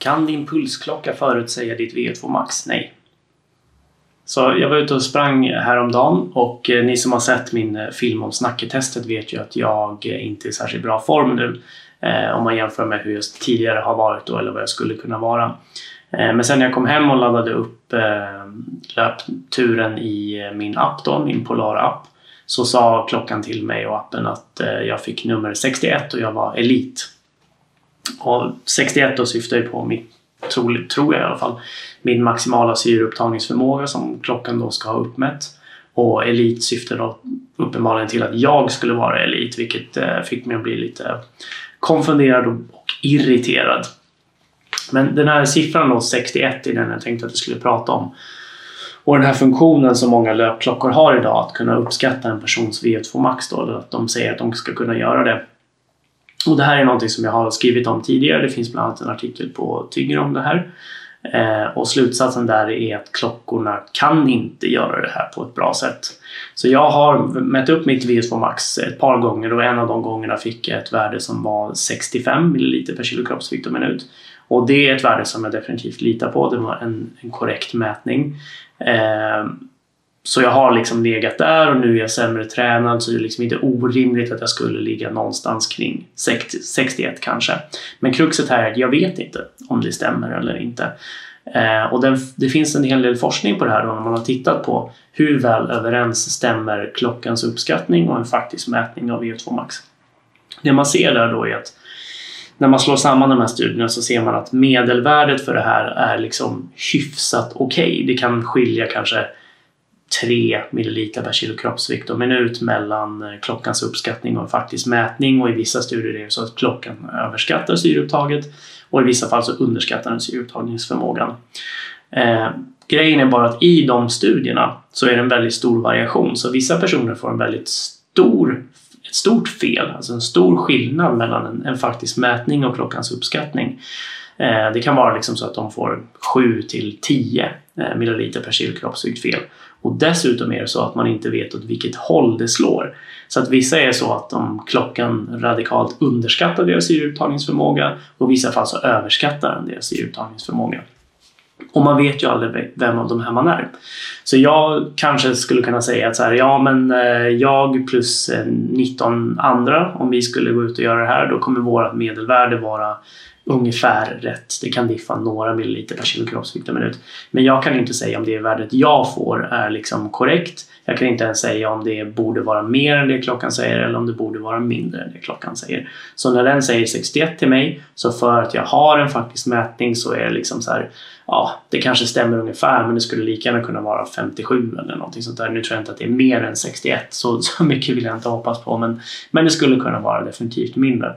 Kan din pulsklocka förutsäga ditt VO2 max? Nej. Så jag var ute och sprang häromdagen och eh, ni som har sett min eh, film om snacketestet vet ju att jag eh, inte är i särskilt bra form nu. Om man jämför med hur jag tidigare har varit då eller vad jag skulle kunna vara. Men sen när jag kom hem och laddade upp löpturen i min app då, min Polar-app, så sa klockan till mig och appen att jag fick nummer 61 och jag var elit. Och 61 då syftar ju på mitt, tror, tror jag i alla fall, min maximala syreupptagningsförmåga som klockan då ska ha uppmätt. Och elit syftar då uppenbarligen till att jag skulle vara elit vilket eh, fick mig att bli lite konfunderad och irriterad. Men den här siffran då, 61, är den jag tänkte att vi skulle prata om. Och den här funktionen som många löpklockor har idag, att kunna uppskatta en persons VO2 max då, att de säger att de ska kunna göra det. Och det här är någonting som jag har skrivit om tidigare. Det finns bland annat en artikel på Tygger om det här. Eh, och slutsatsen där är att klockorna kan inte göra det här på ett bra sätt. Så jag har mätt upp mitt VO2 max ett par gånger och en av de gångerna fick jag ett värde som var 65 ml per kilo kroppsvikt och minut. Och det är ett värde som jag definitivt litar på. Det var en, en korrekt mätning. Eh, så jag har liksom legat där och nu är jag sämre tränad så det är liksom inte orimligt att jag skulle ligga någonstans kring 60, 61 kanske. Men kruxet här är att jag vet inte om det stämmer eller inte. Eh, och den, det finns en hel del forskning på det här då när man har tittat på hur väl överens stämmer klockans uppskattning och en faktisk mätning av e VO2 max. Det man ser där då är att när man slår samman de här studierna så ser man att medelvärdet för det här är liksom hyfsat okej. Okay. Det kan skilja kanske 3 milliliter per kilo kroppsvikt och minut mellan eh, klockans uppskattning och faktisk mätning och i vissa studier är det så att klockan överskattar syreupptaget och i vissa fall så underskattar den syreupptagningsförmågan. Eh, grejen är bara att i de studierna så är det en väldigt stor variation så vissa personer får en väldigt stor ett stort fel, alltså en stor skillnad mellan en, en faktisk mätning och klockans uppskattning. Eh, det kan vara liksom så att de får 7 till 10 eh, milliliter per kilo kroppsvikt fel. Och dessutom är det så att man inte vet åt vilket håll det slår. Så att vissa är så att de klockan radikalt underskattar deras syreupptagningsförmåga och i vissa fall så överskattar den deras syreupptagningsförmåga. Och man vet ju aldrig vem av de här man är. Så jag kanske skulle kunna säga att så här, ja men eh, jag plus 19 andra, om vi skulle gå ut och göra det här, då kommer vårt medelvärde vara ungefär rätt. Det kan diffa några milliliter per kilo kroppsvikt per minut. Men jag kan inte säga om det värdet jag får är liksom korrekt. Jag kan inte ens säga om det borde vara mer än det klockan säger eller om det borde vara mindre än det klockan säger. Så när den säger 61 till mig, så för att jag har en faktisk mätning så är det liksom så här, ja, det kanske stämmer ungefär men det skulle lika gärna kunna vara 57 eller någonting sånt där. Nu tror jag inte att det är mer än 61 så, så mycket vill jag inte hoppas på men, men det skulle kunna vara definitivt mindre.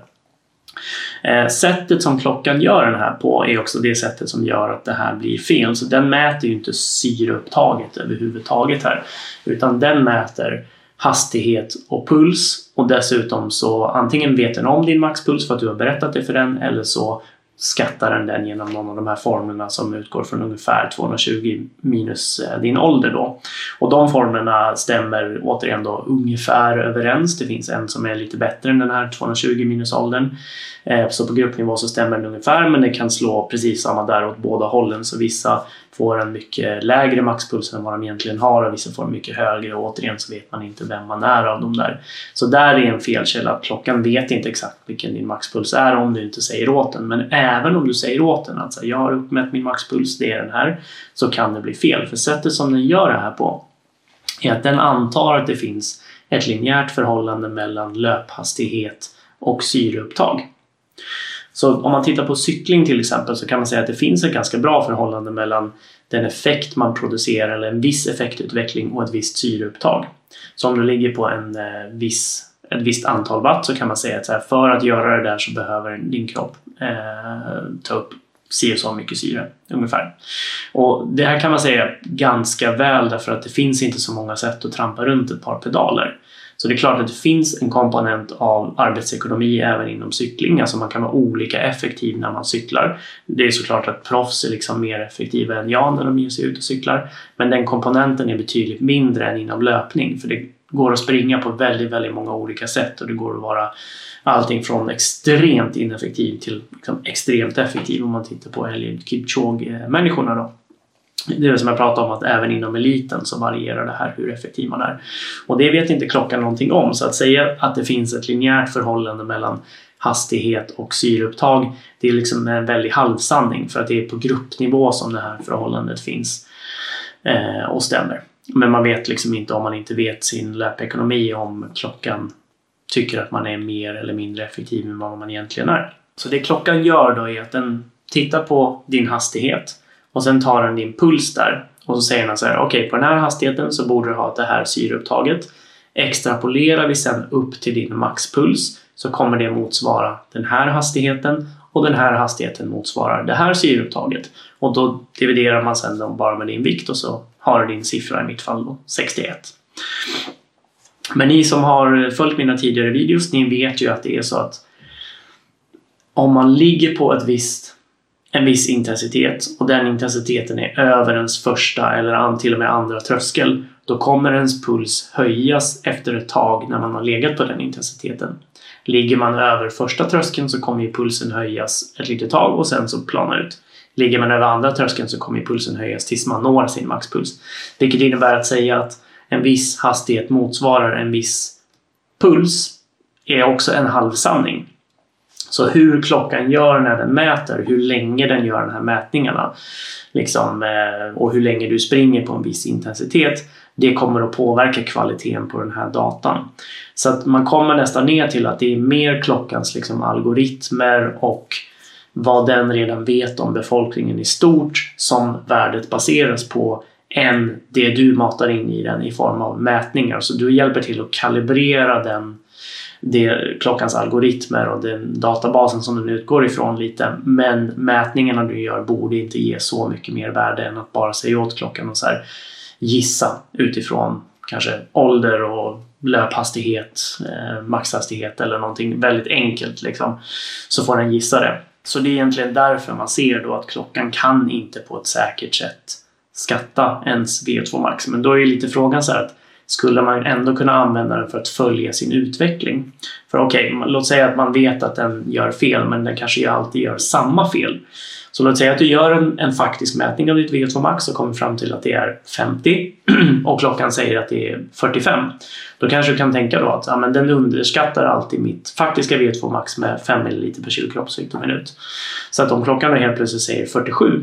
Eh, sättet som klockan gör den här på är också det sättet som gör att det här blir fel. Så den mäter ju inte syreupptaget överhuvudtaget här utan den mäter hastighet och puls och dessutom så antingen vet den om din maxpuls för att du har berättat det för den eller så skattar den den genom någon av de här formlerna som utgår från ungefär 220 minus eh, din ålder då. Och de formlerna stämmer återigen då ungefär överens. Det finns en som är lite bättre än den här 220 minus åldern. Eh, så på gruppnivå så stämmer den ungefär men det kan slå precis samma där åt båda hållen så vissa får en mycket lägre maxpuls än vad de egentligen har och vissa får en mycket högre och återigen så vet man inte vem man är av de där. Så där är en felkälla. Klockan vet inte exakt vilken din maxpuls är om du inte säger åt den. Men även om du säger åt den att jag har uppmätt min maxpuls, det är den här, så kan det bli fel. För sättet som den gör det här på är att den antar att det finns ett linjärt förhållande mellan löphastighet och syreupptag. Så om man tittar på cykling till exempel så kan man säga att det finns ett ganska bra förhållande mellan den effekt man producerar eller en viss effektutveckling och ett visst syreupptag. Så om du ligger på en eh, viss, ett visst antal watt så kan man säga att här, för att göra det där så behöver din kropp eh, ta upp si och så mycket syre ungefär. Och det här kan man säga ganska väl därför att det finns inte så många sätt att trampa runt ett par pedaler. Så det är klart att det finns en komponent av arbetsekonomi även inom cykling. Alltså man kan vara olika effektiv när man cyklar. Det är såklart att proffs är liksom mer effektiva än jag när de ger sig ut och cyklar. Men den komponenten är betydligt mindre än inom löpning. För det, går att springa på väldigt, väldigt många olika sätt och det går att vara allting från extremt ineffektiv till liksom extremt effektiv om man tittar på Eliud Kipchoge-människorna då. Det är det som jag pratade om att även inom eliten så varierar det här hur effektiv man är. Och det vet inte klockan någonting om så att säga att det finns ett linjärt förhållande mellan hastighet och syreupptag det är liksom en väldig halvsanning för att det är på gruppnivå som det här förhållandet finns eh, och stämmer. Men man vet liksom inte om man inte vet sin löpekonomi om klockan tycker att man är mer eller mindre effektiv än vad man egentligen är. Så det klockan gör då är att den tittar på din hastighet och sen tar den din puls där och så säger den så här okej okay, på den här hastigheten så borde du ha det här syreupptaget. Extrapolerar vi sen upp till din maxpuls så kommer det motsvara den här hastigheten och den här hastigheten motsvarar det här syreupptaget. Och då dividerar man sen bara med din vikt och så har du din siffra i mitt fall då 61. Men ni som har följt mina tidigare videos, ni vet ju att det är så att om man ligger på ett visst, en viss intensitet och den intensiteten är över ens första eller till och med andra tröskel, då kommer ens puls höjas efter ett tag när man har legat på den intensiteten. Ligger man över första tröskeln så kommer ju pulsen höjas ett litet tag och sen så plana ut. Ligger man över andra tröskeln så kommer pulsen höjas tills man når sin maxpuls. Vilket innebär att säga att en viss hastighet motsvarar en viss puls är också en halvsanning. Så hur klockan gör när den mäter, hur länge den gör de här mätningarna liksom, eh, och hur länge du springer på en viss intensitet det kommer att påverka kvaliteten på den här datan. Så att man kommer nästan ner till att det är mer klockans liksom, algoritmer och vad den redan vet om befolkningen i stort som värdet baseras på än det du matar in i den i form av mätningar. Så du hjälper till att kalibrera den det, klockans algoritmer och den databasen som den utgår ifrån lite. Men mätningarna du gör borde inte ge så mycket mer värde än att bara säga åt klockan och så här, gissa utifrån kanske ålder och löphastighet, eh, maxhastighet eller någonting väldigt enkelt liksom. Så får den gissa det. Så det är egentligen därför man ser då att klockan kan inte på ett säkert sätt skatta ens VO2 max. Men då är ju lite frågan så här att skulle man ändå kunna använda den för att följa sin utveckling? För okej, okay, låt säga att man vet att den gör fel men den kanske alltid gör samma fel. Så låt säga att du gör en, en faktisk mätning av ditt VO2 max och kommer fram till att det är 50 och klockan säger att det är 45. Då kanske du kan tänka då att ja, men den underskattar alltid mitt faktiska VO2 max med 5 ml per kilo kroppsvikt och minut. Så att om klockan då helt plötsligt säger 47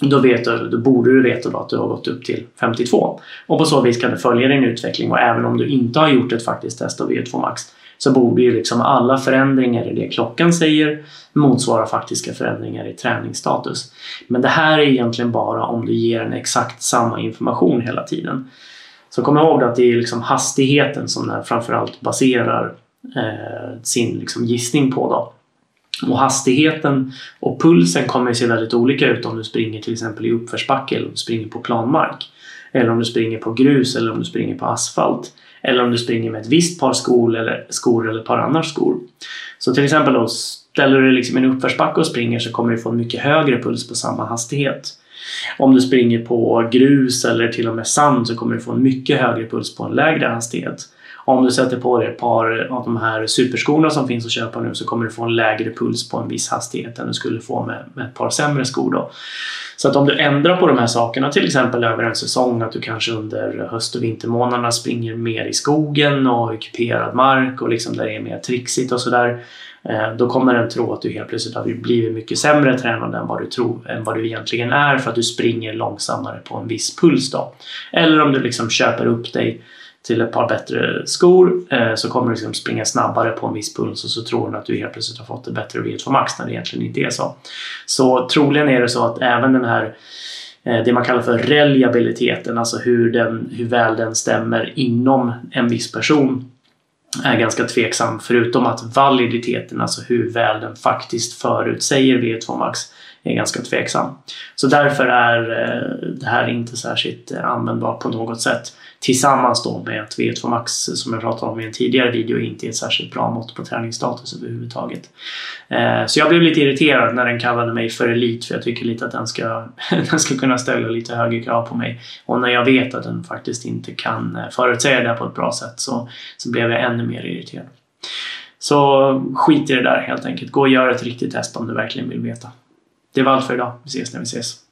då, vet du, då borde du veta då att du har gått upp till 52. Och på så vis kan du följa din utveckling och även om du inte har gjort ett faktiskt test av VO2 max så borde ju liksom alla förändringar i det klockan säger motsvara faktiska förändringar i träningsstatus. Men det här är egentligen bara om du ger en exakt samma information hela tiden. Så kom ihåg att det är liksom hastigheten som den framförallt baserar eh, sin liksom gissning på. Då. Och hastigheten och pulsen kommer att se väldigt olika ut om du springer till exempel i uppförsbacke eller om du springer på planmark. Eller om du springer på grus eller om du springer på asfalt. Eller om du springer med ett visst par skor eller, skor eller ett par andra skor. Så till exempel då, ställer du dig liksom i en uppförsbacke och springer så kommer du få en mycket högre puls på samma hastighet. Om du springer på grus eller till och med sand så kommer du få en mycket högre puls på en lägre hastighet. Om du sätter på dig ett par av de här superskorna som finns att köpa nu så kommer du få en lägre puls på en viss hastighet än du skulle få med, med ett par sämre skor. Då. Så att om du ändrar på de här sakerna, till exempel över en säsong, att du kanske under höst och vintermånaderna springer mer i skogen och i kuperad mark och liksom där det är mer trixigt och sådär. Eh, då kommer den tro att du helt plötsligt har blivit mycket sämre tränad än vad du tror, än vad du egentligen är för att du springer långsammare på en viss puls då. Eller om du liksom köper upp dig till ett par bättre skor eh, så kommer du liksom springa snabbare på en viss puls och så tror du att du helt plötsligt har fått ett bättre V2 max när det egentligen inte är så. Så troligen är det så att även den här eh, det man kallar för reliabiliteten, alltså hur, den, hur väl den stämmer inom en viss person är ganska tveksam förutom att validiteten, alltså hur väl den faktiskt förutsäger V2 max är ganska tveksam. Så därför är eh, det här inte särskilt eh, användbart på något sätt. Tillsammans då med att V2 Max, som jag pratade om i en tidigare video, inte är ett särskilt bra mått på träningsstatus överhuvudtaget. Eh, så jag blev lite irriterad när den kallade mig för elit, för jag tycker lite att den ska, den ska kunna ställa lite högre krav på mig. Och när jag vet att den faktiskt inte kan förutsäga det på ett bra sätt så, så blev jag ännu mer irriterad. Så skit i det där helt enkelt. Gå och gör ett riktigt test om du verkligen vill veta. Det var allt för idag. Vi ses när vi ses.